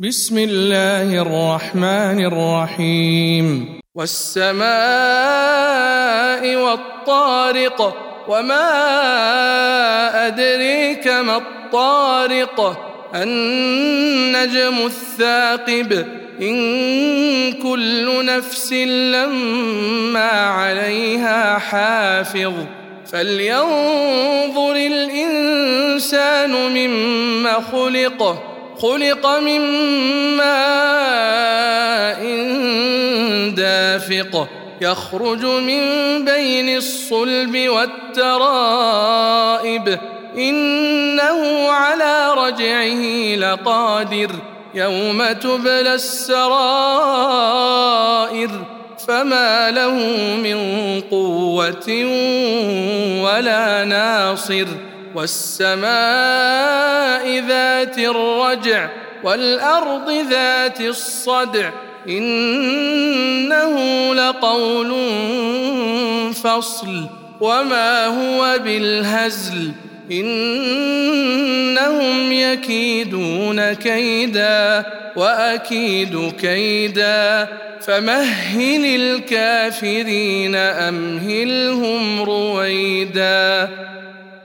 بسم الله الرحمن الرحيم. والسماء والطارق وما أدريك ما الطارق النجم الثاقب إن كل نفس لما عليها حافظ. فلينظر الإنسان مما خلقه خلق من ماء دافق يخرج من بين الصلب والترائب إنه على رجعه لقادر يوم تبلى السرائر فما له من قوة ولا ناصر والسماء ذات الرجع والأرض ذات الصدع إنه لقول فصل وما هو بالهزل إنهم يكيدون كيدا وأكيد كيدا فمهل الكافرين أمهلهم رويدا